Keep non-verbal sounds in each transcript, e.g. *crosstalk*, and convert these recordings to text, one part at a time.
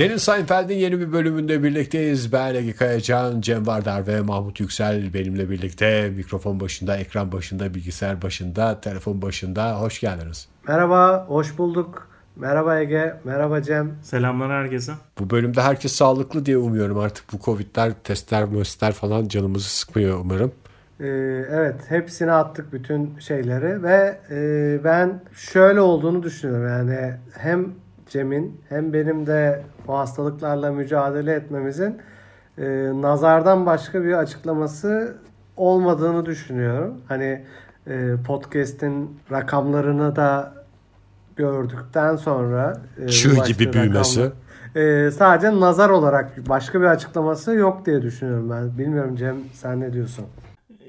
Deniz Seinfeld'in yeni bir bölümünde birlikteyiz. Ben Ege Kayacan, Cem Vardar ve Mahmut Yüksel benimle birlikte. Mikrofon başında, ekran başında, bilgisayar başında, telefon başında. Hoş geldiniz. Merhaba, hoş bulduk. Merhaba Ege, merhaba Cem. Selamlar herkese. Bu bölümde herkes sağlıklı diye umuyorum artık. Bu Covid'ler, testler, möstler falan canımızı sıkmıyor umarım. Ee, evet, hepsini attık bütün şeyleri ve e, ben şöyle olduğunu düşünüyorum. Yani hem Cem'in hem benim de bu hastalıklarla mücadele etmemizin e, nazardan başka bir açıklaması olmadığını düşünüyorum. Hani e, podcast'in rakamlarını da gördükten sonra e, çığ gibi büyümesi. e, sadece nazar olarak başka bir açıklaması yok diye düşünüyorum ben. Bilmiyorum Cem sen ne diyorsun?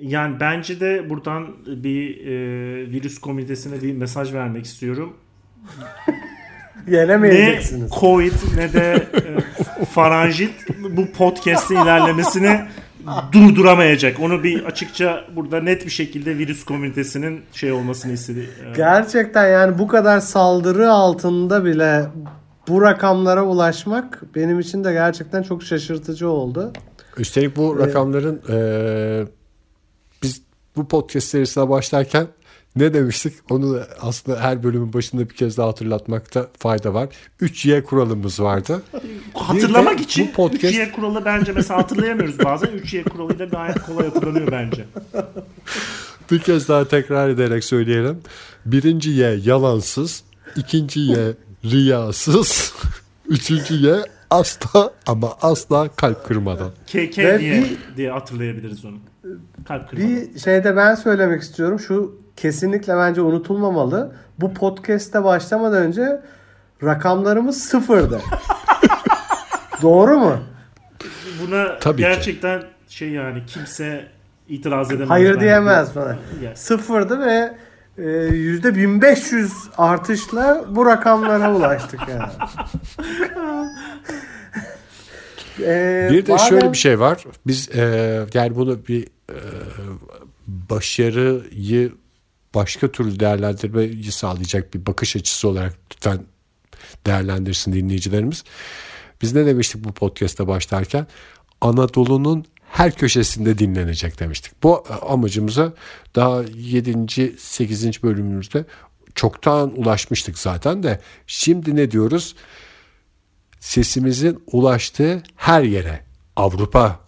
Yani bence de buradan bir e, virüs komitesine bir mesaj vermek istiyorum. *laughs* Yenemeyeceksiniz. Ne Covid ne de e, faranjit bu podcast'in ilerlemesini durduramayacak. Onu bir açıkça burada net bir şekilde virüs komünitesinin şey olmasını istedi. Gerçekten yani bu kadar saldırı altında bile bu rakamlara ulaşmak benim için de gerçekten çok şaşırtıcı oldu. Üstelik bu rakamların ee, e, biz bu podcast serisine başlarken ne demiştik? Onu da aslında her bölümün başında bir kez daha hatırlatmakta fayda var. 3Y kuralımız vardı. Hatırlamak için bu podcast... 3Y kuralı bence mesela hatırlayamıyoruz bazen. 3Y kuralıyla gayet kolay hatırlanıyor bence. bir kez daha tekrar ederek söyleyelim. Birinci Y yalansız. ikinci Y riyasız. *laughs* Üçüncü Y asla ama asla kalp kırmadan. KK diye, bir, diye hatırlayabiliriz onu. Kalp kırmadan. Bir şeyde ben söylemek istiyorum. Şu kesinlikle bence unutulmamalı. Bu podcast'te başlamadan önce rakamlarımız sıfırdı. *laughs* Doğru mu? Buna Tabii gerçekten ki. şey yani kimse itiraz edemez. Hayır diyemez bana. Yani. Sıfırdı ve e, yüzde 1500 artışla bu rakamlara ulaştık yani. ee, *laughs* bir de madem... şöyle bir şey var. Biz e, yani bunu bir e, başarıyı başka türlü değerlendirmeyi sağlayacak bir bakış açısı olarak lütfen değerlendirsin dinleyicilerimiz. Biz ne demiştik bu podcast'a başlarken? Anadolu'nun her köşesinde dinlenecek demiştik. Bu amacımıza daha 7. 8. bölümümüzde çoktan ulaşmıştık zaten de şimdi ne diyoruz? Sesimizin ulaştığı her yere Avrupa,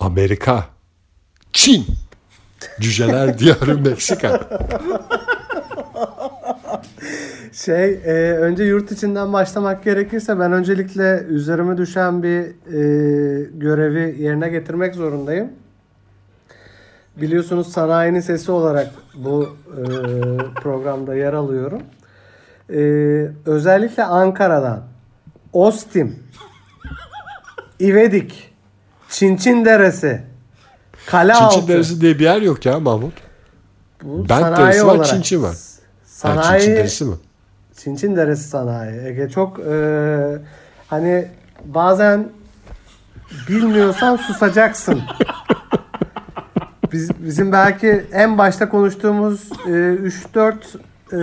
Amerika, Çin Cüceler diyarı Meksika. Şey, e, önce yurt içinden başlamak gerekirse ben öncelikle üzerime düşen bir e, görevi yerine getirmek zorundayım. Biliyorsunuz sanayinin sesi olarak bu e, programda yer alıyorum. E, özellikle Ankara'dan Ostim, İvedik, Çinçin Deresi, Kale Çinçin altı. Deresi diye bir yer yok ya Mahmut. Bu Bent Deresi var, Çinçin var. Sanayi, yani Çinçin Deresi mi? Çinçin Deresi sanayi. Ege çok e, hani bazen bilmiyorsan susacaksın. *laughs* Biz, bizim belki en başta konuştuğumuz e, 3-4 e,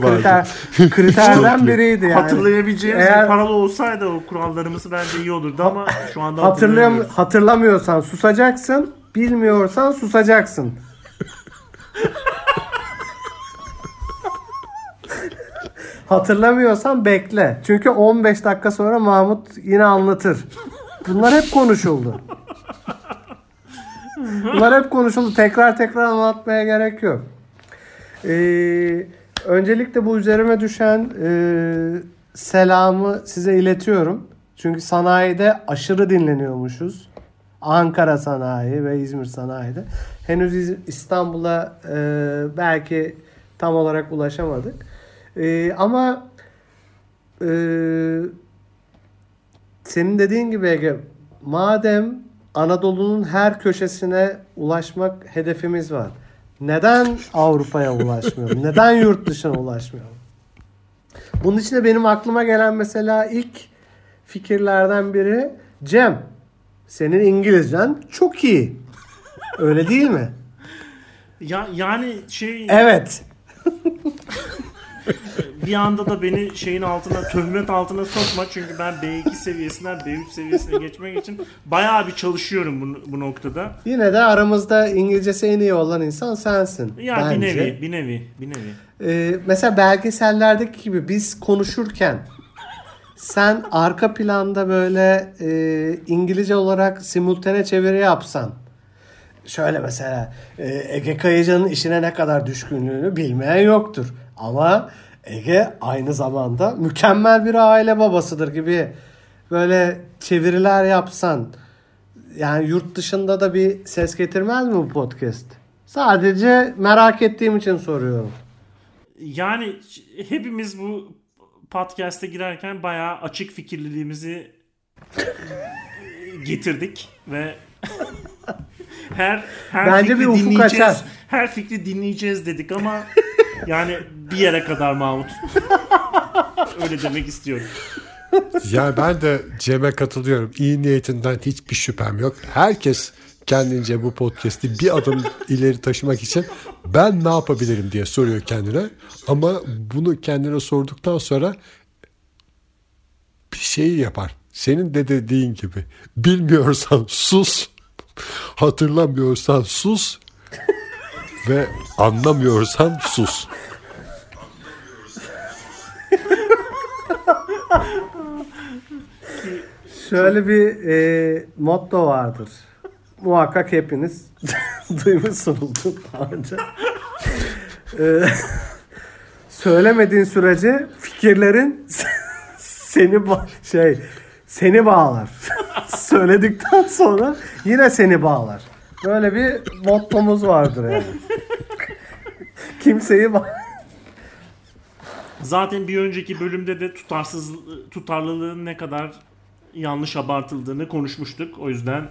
kriter, kriterden biriydi yani. Hatırlayabileceğimiz Eğer, paralı olsaydı o kurallarımız bence iyi olurdu ama şu anda hatırlayam hatırlamıyorsan susacaksın, bilmiyorsan susacaksın. Hatırlamıyorsan bekle. Çünkü 15 dakika sonra Mahmut yine anlatır. Bunlar hep konuşuldu. Bunlar hep konuşuldu. Tekrar tekrar anlatmaya gerek yok. Ee, öncelikle bu üzerime düşen e, selamı size iletiyorum. Çünkü sanayide aşırı dinleniyormuşuz. Ankara sanayi ve İzmir sanayide. Henüz İstanbul'a e, belki tam olarak ulaşamadık. E, ama e, senin dediğin gibi Ege, madem Anadolu'nun her köşesine ulaşmak hedefimiz var. Neden Avrupa'ya ulaşmıyorum? Neden yurt dışına ulaşmıyorum? Bunun için de benim aklıma gelen mesela ilk fikirlerden biri Cem senin İngilizcen çok iyi. Öyle değil mi? Ya yani şey Evet. *laughs* bir anda da beni şeyin altına töhmet altına sokma çünkü ben B2 seviyesinden B3 seviyesine geçmek için bayağı bir çalışıyorum bu, bu noktada. Yine de aramızda İngilizcesi en iyi olan insan sensin. Ya bence. bir nevi, bir nevi, bir nevi. Ee, mesela belgesellerdeki gibi biz konuşurken sen arka planda böyle e, İngilizce olarak simultane çeviri yapsan şöyle mesela e, Ege Kayacan'ın işine ne kadar düşkünlüğünü bilmeyen yoktur. Ama Ege aynı zamanda mükemmel bir aile babasıdır gibi böyle çeviriler yapsan yani yurt dışında da bir ses getirmez mi bu podcast? Sadece merak ettiğim için soruyorum. Yani hepimiz bu podcast'e girerken bayağı açık fikirliliğimizi getirdik ve her her Bence fikri bir dinleyeceğiz. açar. Her fikri dinleyeceğiz dedik ama *laughs* yani bir yere kadar Mahmut. *laughs* Öyle demek istiyorum. Yani ben de Cem'e katılıyorum. İyi niyetinden hiçbir şüphem yok. Herkes kendince bu podcast'i bir adım ileri taşımak için ben ne yapabilirim diye soruyor kendine. Ama bunu kendine sorduktan sonra bir şeyi yapar. Senin de dediğin gibi bilmiyorsan sus, hatırlamıyorsan sus ve anlamıyorsan sus. Şöyle bir e, motto vardır. Muhakkak hepiniz *laughs* duymuşsunuzdur daha önce. E, söylemediğin sürece fikirlerin *laughs* seni şey seni bağlar. *laughs* Söyledikten sonra yine seni bağlar. Böyle bir mottomuz vardır yani. Kimseyi ba- Zaten bir önceki bölümde de tutarsız tutarlılığın ne kadar yanlış abartıldığını konuşmuştuk. O yüzden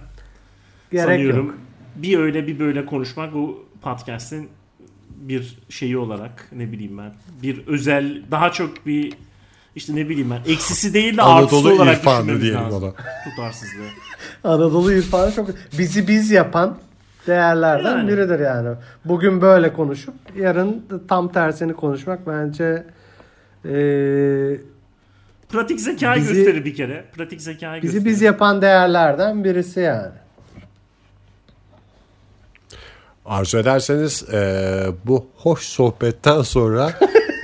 gerek sanıyorum yok. bir öyle bir böyle konuşmak bu podcast'in bir şeyi olarak ne bileyim ben bir özel daha çok bir işte ne bileyim ben eksisi değil de artısı olarak irfanı düşünmemiz diyelim lazım. ona. Tutarsızlığı. Anadolu irfanı çok bizi biz yapan değerlerden Yani. biridir yani. Bugün böyle konuşup yarın tam tersini konuşmak bence eee, Pratik zekayı Bizi- gösterir bir kere. Pratik zekayı bizi gösterir. biz yapan değerlerden birisi yani. Arzu ederseniz e, bu hoş sohbetten sonra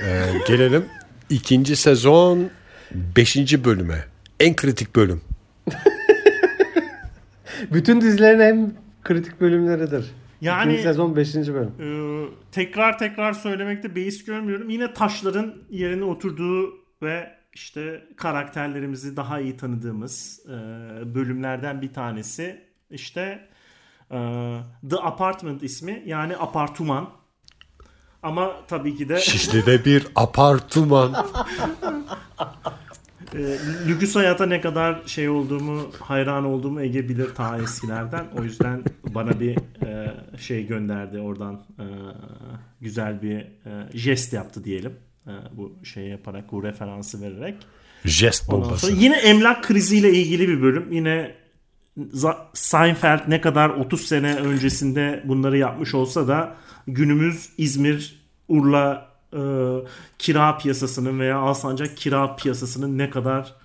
e, *laughs* gelelim ikinci sezon beşinci bölüme. En kritik bölüm. *laughs* Bütün dizilerin en kritik bölümleridir. Yani- İkinci sezon 5. bölüm. Ee, tekrar tekrar söylemekte beis görmüyorum. Yine taşların yerine oturduğu ve işte karakterlerimizi daha iyi tanıdığımız e, bölümlerden bir tanesi. İşte e, The Apartment ismi yani apartman. Ama tabii ki de Şişli'de bir apartman. *laughs* e, lüks hayata ne kadar şey olduğumu, hayran olduğumu Ege bilir ta eskilerden. O yüzden bana bir e, şey gönderdi oradan. e, güzel bir e, jest yaptı diyelim. E, bu şey yaparak, bu referansı vererek. Jest bombası. yine emlak kriziyle ilgili bir bölüm. Yine Seinfeld ne kadar 30 sene öncesinde bunları yapmış olsa da günümüz İzmir, Urla e, kira piyasasının veya Alsancak kira piyasasının ne kadar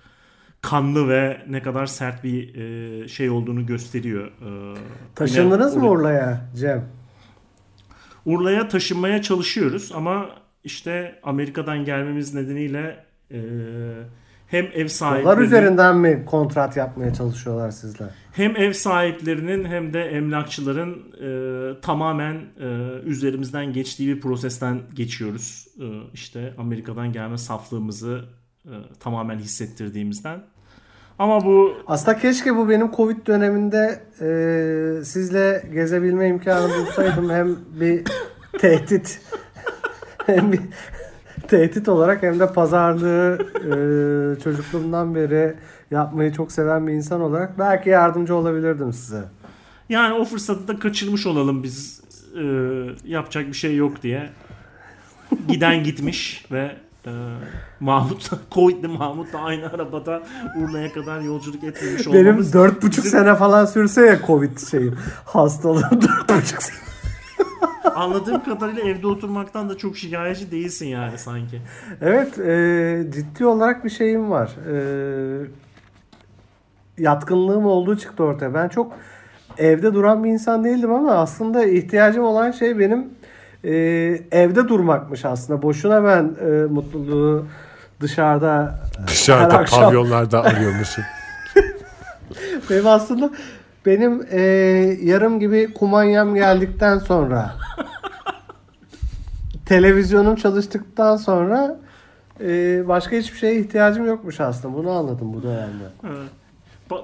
kanlı ve ne kadar sert bir e, şey olduğunu gösteriyor. E, Taşındınız yine mı Ur- Urla'ya Cem? Urla'ya taşınmaya çalışıyoruz ama işte Amerika'dan gelmemiz nedeniyle e, hem ev Dolar sahipleri üzerinden mi kontrat yapmaya çalışıyorlar sizler? hem ev sahiplerinin hem de emlakçıların e, tamamen e, üzerimizden geçtiği bir prosesten geçiyoruz. E, işte Amerika'dan gelme saflığımızı e, tamamen hissettirdiğimizden. Ama bu Aslında keşke bu benim Covid döneminde e, sizle gezebilme imkanı bulsaydım. hem bir tehdit *laughs* hem bir tehdit olarak hem de pazarlığı e, çocukluğumdan beri yapmayı çok seven bir insan olarak belki yardımcı olabilirdim size. yani o fırsatı da kaçırmış olalım biz e, yapacak bir şey yok diye. Giden gitmiş ve e, Mahmut *laughs* Covid'li Mahmut da aynı arabada Urla'ya kadar yolculuk etmemiş Benim olmamız dört buçuk bizim- sene falan sürse ya Covid şeyim. Hastalığım *laughs* dört buçuk sene. Anladığım kadarıyla evde oturmaktan da çok şikayetçi değilsin yani sanki. Evet e, ciddi olarak bir şeyim var. E, yatkınlığım olduğu çıktı ortaya. Ben çok evde duran bir insan değildim ama aslında ihtiyacım olan şey benim e, evde durmakmış aslında. Boşuna ben e, mutluluğu dışarıda Dışarıda akşam- pavyonlarda arıyormuşsun. *laughs* Benim aslında benim e, yarım gibi kumanyam geldikten sonra televizyonum çalıştıktan sonra e, başka hiçbir şeye ihtiyacım yokmuş aslında. Bunu anladım bu dönemde.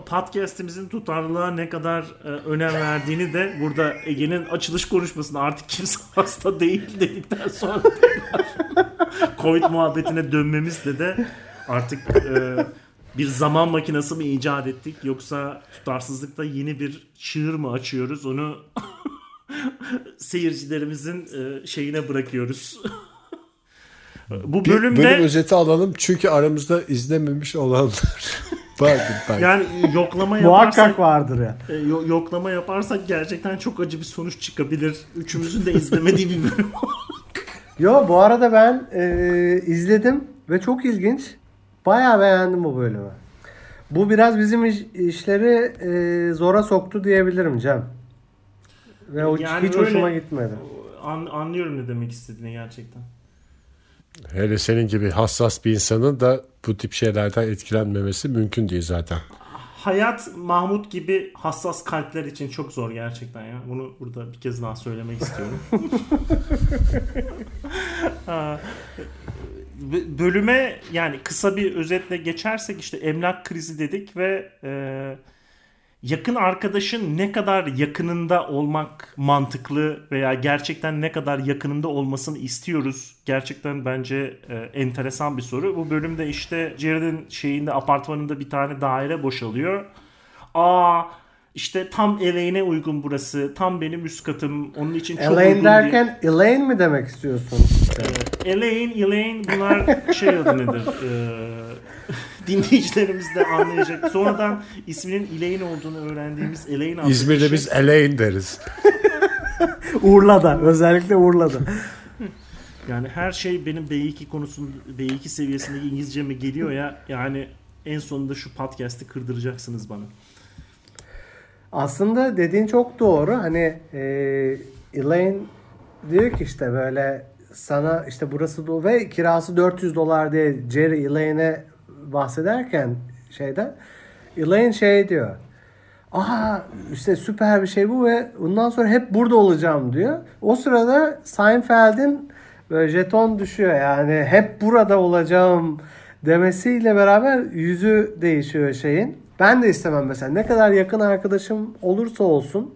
Podcast'imizin tutarlılığa ne kadar e, önem verdiğini de burada Ege'nin açılış konuşmasında artık kimse *laughs* hasta değil dedikten sonra *laughs* Covid muhabbetine dönmemizle de artık e, bir zaman makinesi mi icat ettik yoksa tutarsızlıkta yeni bir çığır mı açıyoruz onu *laughs* seyircilerimizin e, şeyine bırakıyoruz. *laughs* Bu Bir bölümde bölüm özeti alalım çünkü aramızda izlememiş olanlar *laughs* vardır belki. yani yoklama yaparsak Muhakkak vardır ya. E, yo- yoklama yaparsak gerçekten çok acı bir sonuç çıkabilir. Üçümüzün de izlemediği bir bölüm. Yo bu arada ben e, izledim ve çok ilginç. Bayağı beğendim bu bölümü. Bu biraz bizim iş- işleri e, zora soktu diyebilirim Cem. Ve o Yani hiç öyle- hoşuma gitmedi. An- anlıyorum ne demek istediğini gerçekten. Hele senin gibi hassas bir insanın da bu tip şeylerden etkilenmemesi mümkün değil zaten. Hayat Mahmut gibi hassas kalpler için çok zor gerçekten ya. Bunu burada bir kez daha söylemek istiyorum. *laughs* Bölüme yani kısa bir özetle geçersek işte emlak krizi dedik ve e, yakın arkadaşın ne kadar yakınında olmak mantıklı veya gerçekten ne kadar yakınında olmasını istiyoruz. Gerçekten bence e, enteresan bir soru. Bu bölümde işte Jared'in şeyinde apartmanında bir tane daire boşalıyor. Aa işte tam Elaine'e uygun burası. Tam benim üst katım. Onun için çok uygun Elaine diye. derken Elaine mi demek istiyorsun? Ee, Elaine, Elaine bunlar şey adı nedir? Ee, *laughs* dinleyicilerimiz de anlayacak. Sonradan isminin Elaine olduğunu öğrendiğimiz Elaine adlı İzmir'de kişi- biz Elaine deriz. *laughs* Urla'da. Özellikle Urla'da. Yani her şey benim B2 konusunda B2 seviyesindeki İngilizceme geliyor ya. Yani en sonunda şu podcast'i kırdıracaksınız bana. Aslında dediğin çok doğru. Hani e, Elaine diyor ki işte böyle sana işte burası do ve kirası 400 dolar diye Jerry Elaine'e bahsederken şeyden Elaine şey diyor. Aha işte süper bir şey bu ve bundan sonra hep burada olacağım diyor. O sırada Seinfeld'in böyle jeton düşüyor yani hep burada olacağım demesiyle beraber yüzü değişiyor şeyin. Ben de istemem mesela ne kadar yakın arkadaşım olursa olsun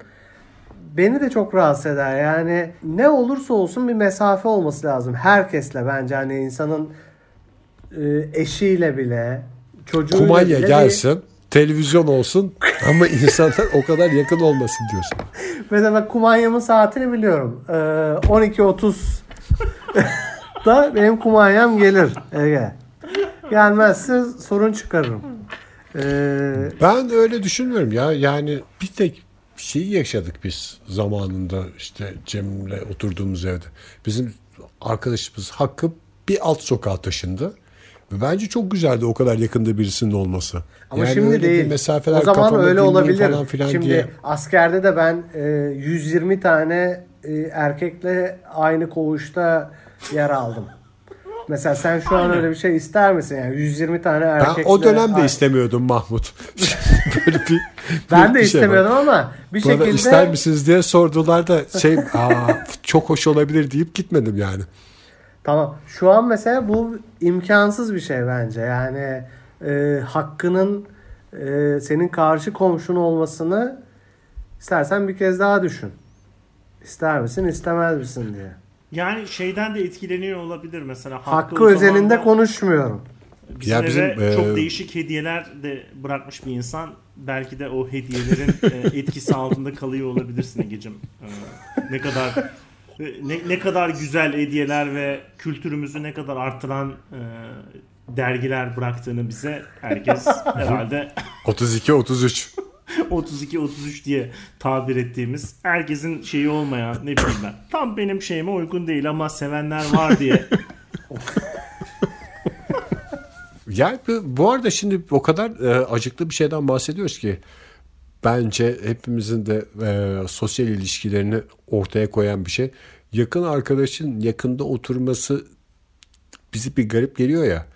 beni de çok rahatsız eder. Yani ne olursa olsun bir mesafe olması lazım. Herkesle bence hani insanın e, eşiyle bile çocuğuyla Kumanya bile bir- gelsin, televizyon olsun ama *laughs* insanlar o kadar yakın olmasın diyorsun. Mesela ben kumanyamın saatini biliyorum. Ee, 12.30 da benim kumanyam gelir Ege. Gelmezse sorun çıkarırım. Ee, Ben öyle düşünmüyorum ya. Yani bir tek şeyi yaşadık biz zamanında işte Cem'le oturduğumuz evde. Bizim arkadaşımız Hakkı bir alt sokağa taşındı. Ve bence çok güzeldi o kadar yakında birisinin olması. ama Yani şimdi değil. mesafeler o zaman öyle olabilir. Falan filan şimdi diye. askerde de ben e, 120 tane e, erkekle aynı koğuşta yer aldım. Mesela sen şu an öyle bir şey ister misin? Yani 120 tane Ben erkekle... o dönemde Ay- istemiyordum Mahmut. *laughs* Böyle bir, *laughs* Ben de bir şey var. istemiyordum ama bir Bana şekilde... ister misiniz diye sordular da şey aa, çok hoş olabilir deyip gitmedim yani. Tamam. Şu an mesela bu imkansız bir şey bence. Yani e, hakkının e, senin karşı komşun olmasını istersen bir kez daha düşün. İster misin, istemez misin diye. Yani şeyden de etkileniyor olabilir mesela. Hakkı, o özelinde zamanda konuşmuyorum. Bizim Ya eve bizim, e, çok değişik hediyeler de bırakmış bir insan. Belki de o hediyelerin e, *laughs* etkisi altında kalıyor olabilirsin Ege'cim. E, ne kadar e, ne, ne kadar güzel hediyeler ve kültürümüzü ne kadar arttıran e, dergiler bıraktığını bize herkes *laughs* herhalde 32 33. *laughs* 32-33 diye tabir ettiğimiz herkesin şeyi olmayan ne bileyim ben. Tam benim şeyime uygun değil ama sevenler var diye. *laughs* Yani bu arada şimdi o kadar e, acıklı bir şeyden bahsediyoruz ki bence hepimizin de e, sosyal ilişkilerini ortaya koyan bir şey. Yakın arkadaşın yakında oturması bizi bir garip geliyor ya.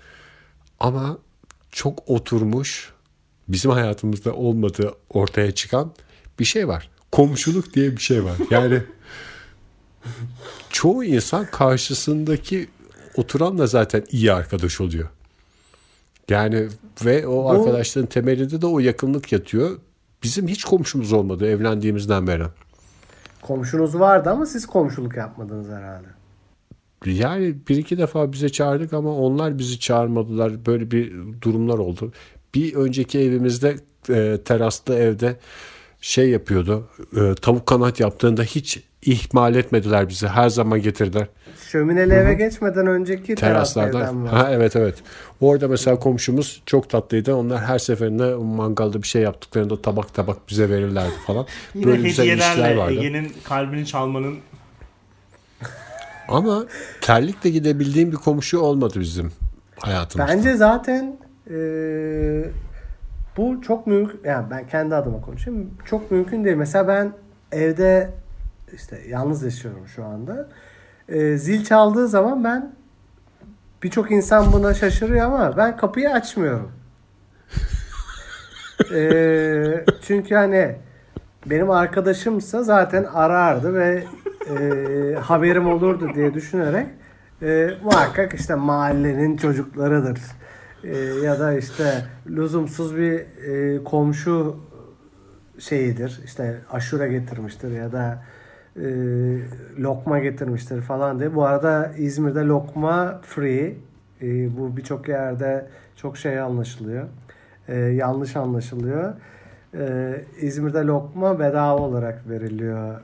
Ama çok oturmuş bizim hayatımızda olmadığı ortaya çıkan bir şey var. Komşuluk diye bir şey var. Yani çoğu insan karşısındaki oturanla zaten iyi arkadaş oluyor. Yani ve o Bu, arkadaşların temelinde de o yakınlık yatıyor. Bizim hiç komşumuz olmadı evlendiğimizden beri. Komşunuz vardı ama siz komşuluk yapmadınız herhalde. Yani bir iki defa bize çağırdık ama onlar bizi çağırmadılar. Böyle bir durumlar oldu. Bir önceki evimizde e, teraslı evde şey yapıyordu. E, tavuk kanat yaptığında hiç ihmal etmediler bizi. Her zaman getirdiler. Şömineli eve geçmeden önceki teraslardan. Ha evet evet. Orada mesela komşumuz çok tatlıydı. Onlar her seferinde mangalda bir şey yaptıklarında tabak tabak bize verirlerdi falan. *laughs* Yine Böyle güzel ilişkiler vardı. Ege'nin kalbini çalmanın ama terlikle gidebildiğim bir komşu olmadı bizim hayatımızda. Bence zaten e, bu çok mümkün. Yani ben kendi adıma konuşayım. Çok mümkün değil. Mesela ben evde işte yalnız yaşıyorum şu anda. E, zil çaldığı zaman ben birçok insan buna şaşırıyor ama ben kapıyı açmıyorum. e, çünkü hani benim arkadaşımsa zaten arardı ve e, haberim olurdu diye düşünerek e, muhakkak işte mahallenin çocuklarıdır. E, ya da işte lüzumsuz bir e, komşu şeyidir. İşte aşure getirmiştir ya da e, lokma getirmiştir falan diye. Bu arada İzmir'de lokma free. E, bu birçok yerde çok şey anlaşılıyor. E, yanlış anlaşılıyor. E, İzmir'de lokma bedava olarak veriliyor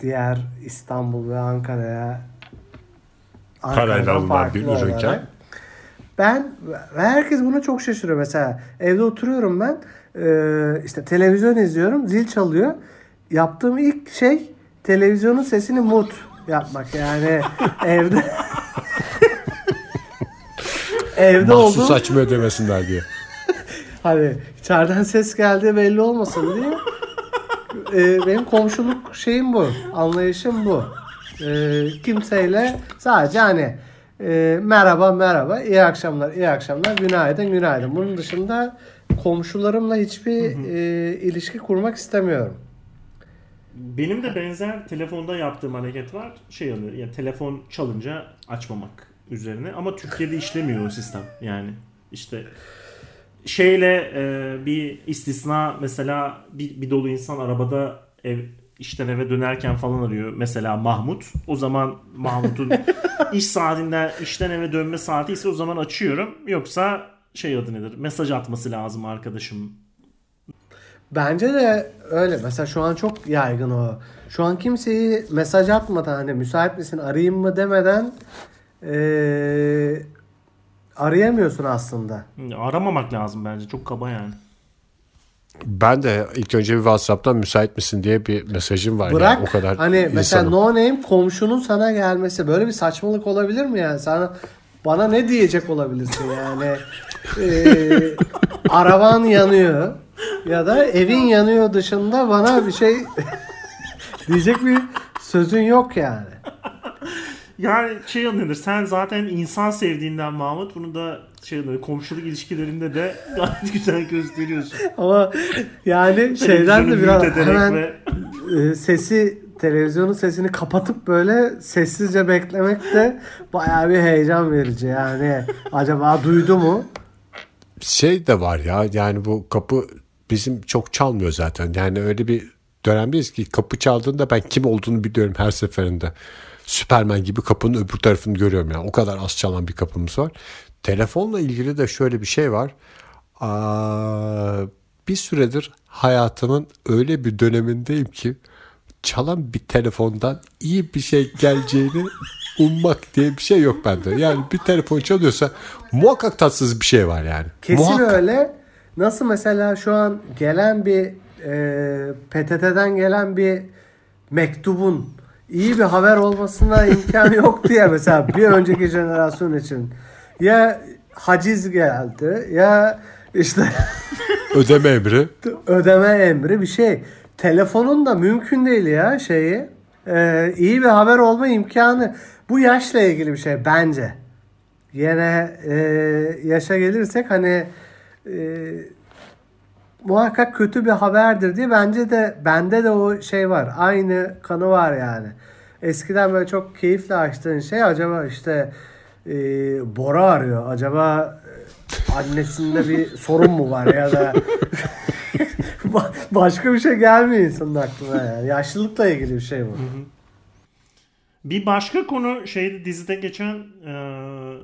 diğer İstanbul ve Ankara'ya parayla alınan bir ürünken. Ben ve herkes buna çok şaşırıyor. Mesela evde oturuyorum ben e, işte televizyon izliyorum zil çalıyor. Yaptığım ilk şey televizyonun sesini mut yapmak. Yani *laughs* evde *laughs* evde Mahsus oldum. açmıyor demesinler diye. *laughs* hani içeriden ses geldi belli olmasın diye e, benim komşuluk şeyim bu. Anlayışım bu. E, kimseyle sadece hani e, merhaba merhaba, iyi akşamlar, iyi akşamlar, günaydın, günaydın. Bunun dışında komşularımla hiçbir E, ilişki kurmak istemiyorum. Benim de benzer telefonda yaptığım hareket var. Şey oluyor yani telefon çalınca açmamak üzerine ama Türkiye'de işlemiyor o sistem. Yani işte şeyle e, bir istisna mesela bir, bir dolu insan arabada ev işten eve dönerken falan arıyor. Mesela Mahmut. O zaman Mahmut'un *laughs* iş saatinden işten eve dönme saati ise o zaman açıyorum. Yoksa şey adı nedir? Mesaj atması lazım arkadaşım. Bence de öyle. Mesela şu an çok yaygın o. Şu an kimseyi mesaj atmadan hani müsait misin arayayım mı demeden ee, arayamıyorsun aslında. Aramamak lazım bence. Çok kaba yani. Ben de ilk önce bir WhatsApp'tan müsait misin diye bir mesajım var. Bırak yani, o kadar hani insanım. mesela no name komşunun sana gelmesi böyle bir saçmalık olabilir mi yani? Sana bana ne diyecek olabilirsin yani? ee, *laughs* araban yanıyor ya da evin yanıyor dışında bana bir şey *laughs* diyecek bir sözün yok yani. Yani şey anılır sen zaten insan sevdiğinden Mahmut bunu da şey anılır komşuluk ilişkilerinde de *laughs* gayet güzel gösteriyorsun. Ama yani şeyden de biraz hemen ve... E, sesi televizyonun sesini kapatıp böyle sessizce beklemek de bayağı bir heyecan verici yani. Acaba duydu mu? Şey de var ya yani bu kapı bizim çok çalmıyor zaten. Yani öyle bir dönemdeyiz ki kapı çaldığında ben kim olduğunu biliyorum her seferinde. Süpermen gibi kapının öbür tarafını görüyorum yani. O kadar az çalan bir kapımız var. Telefonla ilgili de şöyle bir şey var. Aa, bir süredir hayatımın öyle bir dönemindeyim ki çalan bir telefondan iyi bir şey geleceğini *laughs* ummak diye bir şey yok bende. Yani bir telefon çalıyorsa muhakkak tatsız bir şey var yani. Kesin muhakkak. öyle. nasıl mesela şu an gelen bir e, PTT'den gelen bir mektubun iyi bir haber olmasına imkan *laughs* yok diye mesela bir önceki jenerasyon için ya haciz geldi ya işte *laughs* Ödeme emri. ödeme emri bir şey. Telefonun da mümkün değil ya şeyi. Ee, iyi bir haber olma imkanı. Bu yaşla ilgili bir şey bence. Yine e, yaşa gelirsek hani e, muhakkak kötü bir haberdir diye bence de bende de o şey var. Aynı kanı var yani. Eskiden böyle çok keyifle açtığın şey acaba işte e, Bora arıyor. Acaba e, annesinde bir *laughs* sorun mu var ya da *laughs* Ba- başka bir şey gelmiyor insanın aklına yani. Yaşlılıkla ilgili bir şey bu. Bir başka konu şeyde dizide geçen e,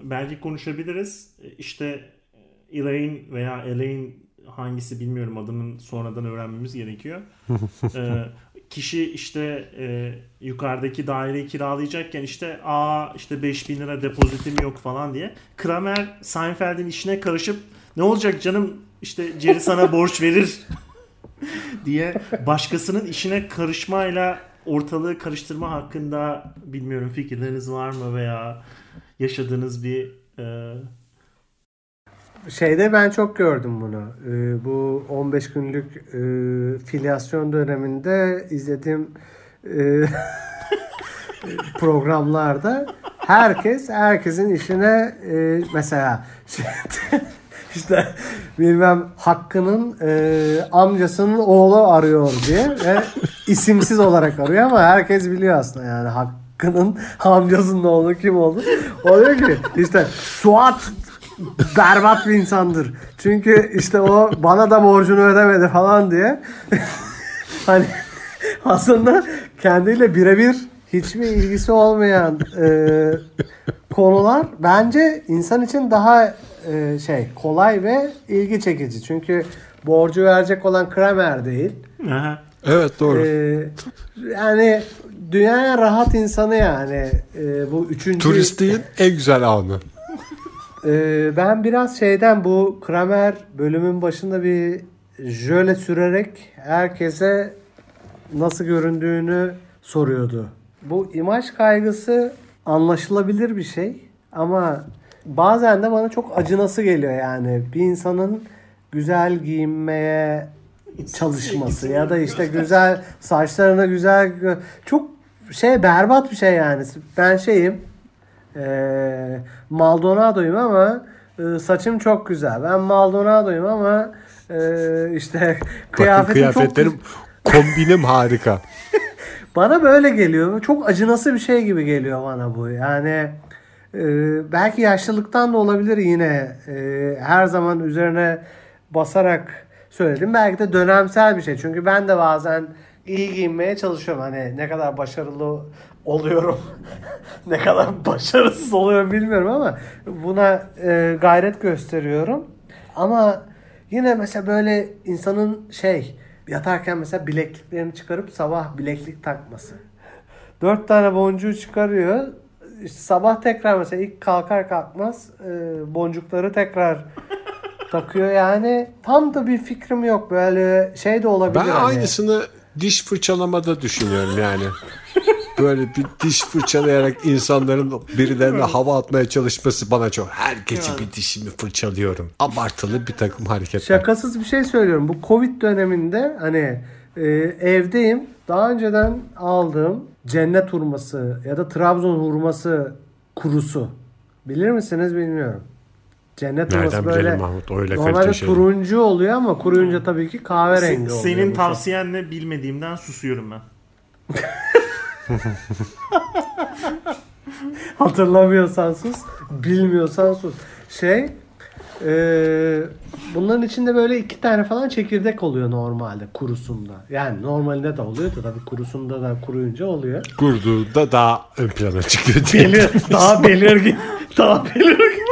belki konuşabiliriz. E, İşte Elaine veya Elaine hangisi bilmiyorum adının sonradan öğrenmemiz gerekiyor. *laughs* E, kişi işte e, yukarıdaki daireyi kiralayacakken işte aa işte 5000 lira depozitim yok falan diye. Kramer Seinfeld'in işine karışıp ne olacak canım işte Jerry sana *laughs* borç verir *laughs* diye başkasının işine karışmayla ortalığı karıştırma hakkında bilmiyorum fikirleriniz var mı veya yaşadığınız bir e, Şeyde ben çok gördüm bunu. Ee, bu 15 günlük e, filyasyon döneminde izlediğim e, *laughs* programlarda herkes herkesin işine e, mesela *laughs* işte bilmem Hakkı'nın e, amcasının oğlu arıyor diye ve isimsiz olarak arıyor ama herkes biliyor aslında yani Hakkı'nın *laughs* amcasının oğlu kim oldu. O diyor ki işte Suat berbat bir insandır. Çünkü işte o bana da borcunu ödemedi falan diye. *laughs* hani aslında kendiyle birebir hiçbir ilgisi olmayan e, konular bence insan için daha e, şey kolay ve ilgi çekici. Çünkü borcu verecek olan Kramer değil. aha, Evet doğru. E, yani dünyaya rahat insanı yani e, bu üçüncü Turistliğin en güzel anı. Ee, ben biraz şeyden bu Kramer bölümün başında bir jöle sürerek herkese nasıl göründüğünü soruyordu. Bu imaj kaygısı anlaşılabilir bir şey ama bazen de bana çok acınası geliyor yani. Bir insanın güzel giyinmeye çalışması ya da işte güzel saçlarına güzel çok şey berbat bir şey yani. Ben şeyim ee, Maldonado'yum ama e, saçım çok güzel. Ben Maldonado'yum ama e, işte *laughs* Bakın kıyafetim çok kıyafetlerim kombinim harika. *laughs* bana böyle geliyor. Çok acınası bir şey gibi geliyor bana bu. Yani e, belki yaşlılıktan da olabilir yine. E, her zaman üzerine basarak söyledim. Belki de dönemsel bir şey. Çünkü ben de bazen iyi giyinmeye çalışıyorum. Hani ne kadar başarılı oluyorum. *laughs* ne kadar başarısız oluyorum bilmiyorum ama buna e, gayret gösteriyorum. Ama yine mesela böyle insanın şey yatarken mesela bilekliklerini çıkarıp sabah bileklik takması. Dört tane boncuğu çıkarıyor. İşte sabah tekrar mesela ilk kalkar kalkmaz e, boncukları tekrar *laughs* takıyor. Yani tam da bir fikrim yok. Böyle şey de olabilir. Ben hani. aynısını diş fırçalamada düşünüyorum yani. Böyle bir diş fırçalayarak insanların birilerine hava atmaya çalışması bana çok. Her gece bir dişimi fırçalıyorum. Abartılı bir takım hareketler. Şakasız bir şey söylüyorum. Bu Covid döneminde hani e, evdeyim. Daha önceden aldığım cennet hurması ya da Trabzon hurması kurusu. Bilir misiniz bilmiyorum. Cennet hurması Nereden böyle bilelim Mahmut öyle normalde şey. turuncu oluyor ama kuruyunca tabii ki kahverengi oluyor. senin bu tavsiyenle bilmediğimden susuyorum ben. *laughs* *laughs* Hatırlamıyorsan sus, bilmiyorsan sus. Şey, e, bunların içinde böyle iki tane falan çekirdek oluyor normalde kurusunda. Yani normalinde de oluyor da tabii kurusunda da kuruyunca oluyor. Kurduğunda daha ön plana çıkıyor. Belir, *laughs* daha belirgin, daha belirgin.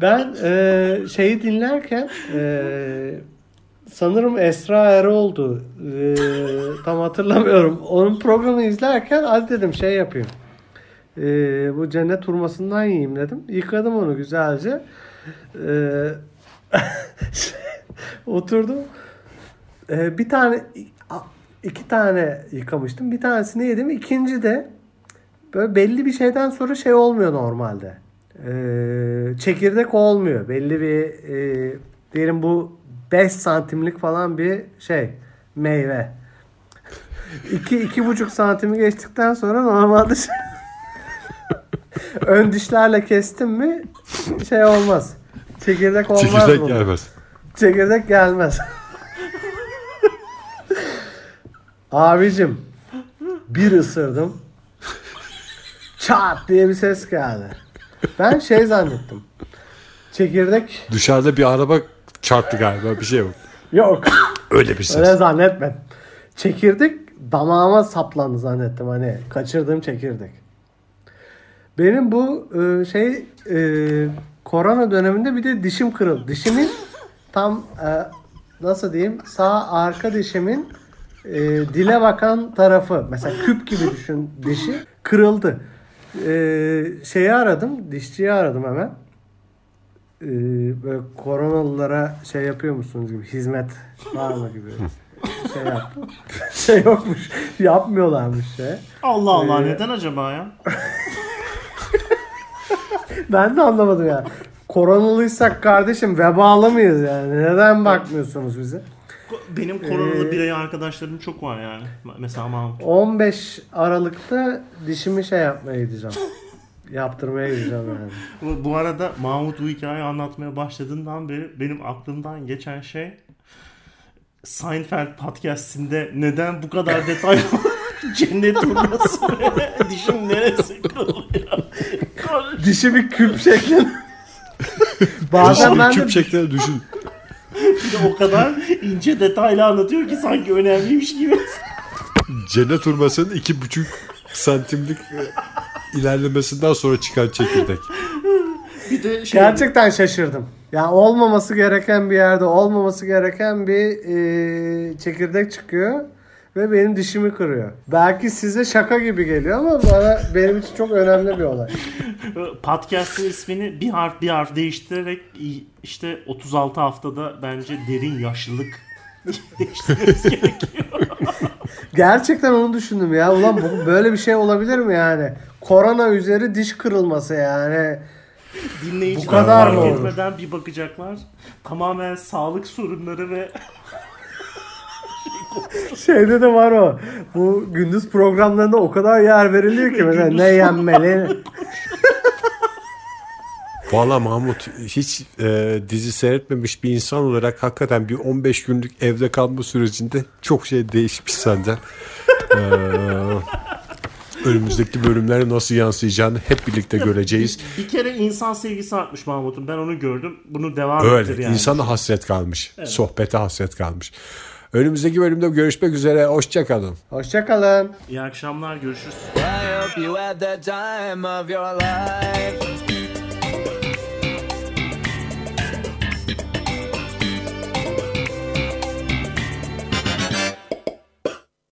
ben e, şeyi dinlerken e, sanırım Esra Erol'du. E, tam hatırlamıyorum. Onun programını izlerken hadi dedim şey yapayım. E, bu cennet hurmasından yiyeyim dedim. Yıkadım onu güzelce. E, *laughs* Oturdum. Ee, bir tane iki tane yıkamıştım. Bir tanesini yedim. İkinci de böyle belli bir şeyden sonra şey olmuyor normalde. Ee, çekirdek olmuyor. Belli bir e, diyelim bu 5 santimlik falan bir şey meyve. 2 iki, buçuk santimi geçtikten sonra normalde şey, ön dişlerle kestim mi şey olmaz. Çekirdek olmaz Çekirdek bunun. gelmez. Çekirdek gelmez. Abicim bir ısırdım. Çat diye bir ses geldi. Ben şey zannettim. Çekirdek Dışarıda bir araba çarptı galiba bir şey yok. yok. Öyle bir ses. Öyle zannetmedim. Çekirdek damağıma saplandı zannettim hani kaçırdığım çekirdek. Benim bu e, şey e, korona döneminde bir de dişim kırıldı. Dişimin tam e, nasıl diyeyim sağ arka dişimin e, dile bakan tarafı mesela küp gibi düşün dişi kırıldı. E, şeyi aradım dişçiyi aradım hemen. E, böyle koronalılara şey yapıyor musunuz gibi hizmet var mı gibi *laughs* şey yaptım. şey yokmuş yapmıyorlarmış şey. Allah Allah Ee, neden acaba ya? *laughs* Ben de anlamadım ya. Koronalıysak kardeşim vebalı mıyız yani? Neden bakmıyorsunuz bize? Benim koronalı Ee, birey arkadaşlarım çok var yani. Mesela Mahmut. 15 Aralık'ta dişimi şey yapmaya gideceğim. *laughs* Yaptırmaya gideceğim yani. *laughs* Bu, arada Mahmut bu hikayeyi anlatmaya başladığından beri benim aklımdan geçen şey Seinfeld podcastinde neden bu kadar detaylı *laughs* cennet hurması *laughs* ve dişim neresi kırılıyor? Dişi bir küp şeklinde. Bazen ben de küp şeklinde düşün. Bir de o kadar ince detaylı anlatıyor ki sanki önemliymiş gibi. Cennet hurmasının iki buçuk santimlik e, ilerlemesinden sonra çıkan çekirdek. Bir de şey gerçekten şaşırdım. Yani olmaması gereken bir yerde olmaması gereken bir e, çekirdek çıkıyor ve benim dişimi kırıyor. Belki size şaka gibi geliyor ama bana benim için çok önemli bir olay. podcast'ın ismini bir harf bir harf değiştirerek işte 36 haftada bence derin yaşlılık *laughs* değiştirmemiz gerekiyor. Gerçekten onu düşündüm ya. Ulan bu, böyle bir şey olabilir mi yani? Korona üzeri diş kırılması yani. Dinleyiciler Bu kadar mı olur? etmeden bir bakacaklar. Tamamen sağlık sorunları ve *laughs* Şeyde de var o. Bu gündüz programlarında o kadar yer veriliyor ki mesela ne yenmeli. *laughs* Valla Mahmut hiç e, dizi seyretmemiş bir insan olarak hakikaten bir 15 günlük evde kalma sürecinde çok şey değişmiş senden. E, *laughs* önümüzdeki bölümlere nasıl yansıyacağını hep birlikte göreceğiz. bir kere insan sevgisi artmış Mahmut'un. Ben onu gördüm. Bunu devam ettir Öyle yani. insana hasret kalmış. Sohbete hasret kalmış. Önümüzdeki bölümde görüşmek üzere. Hoşçakalın. Hoşçakalın. İyi akşamlar. Görüşürüz.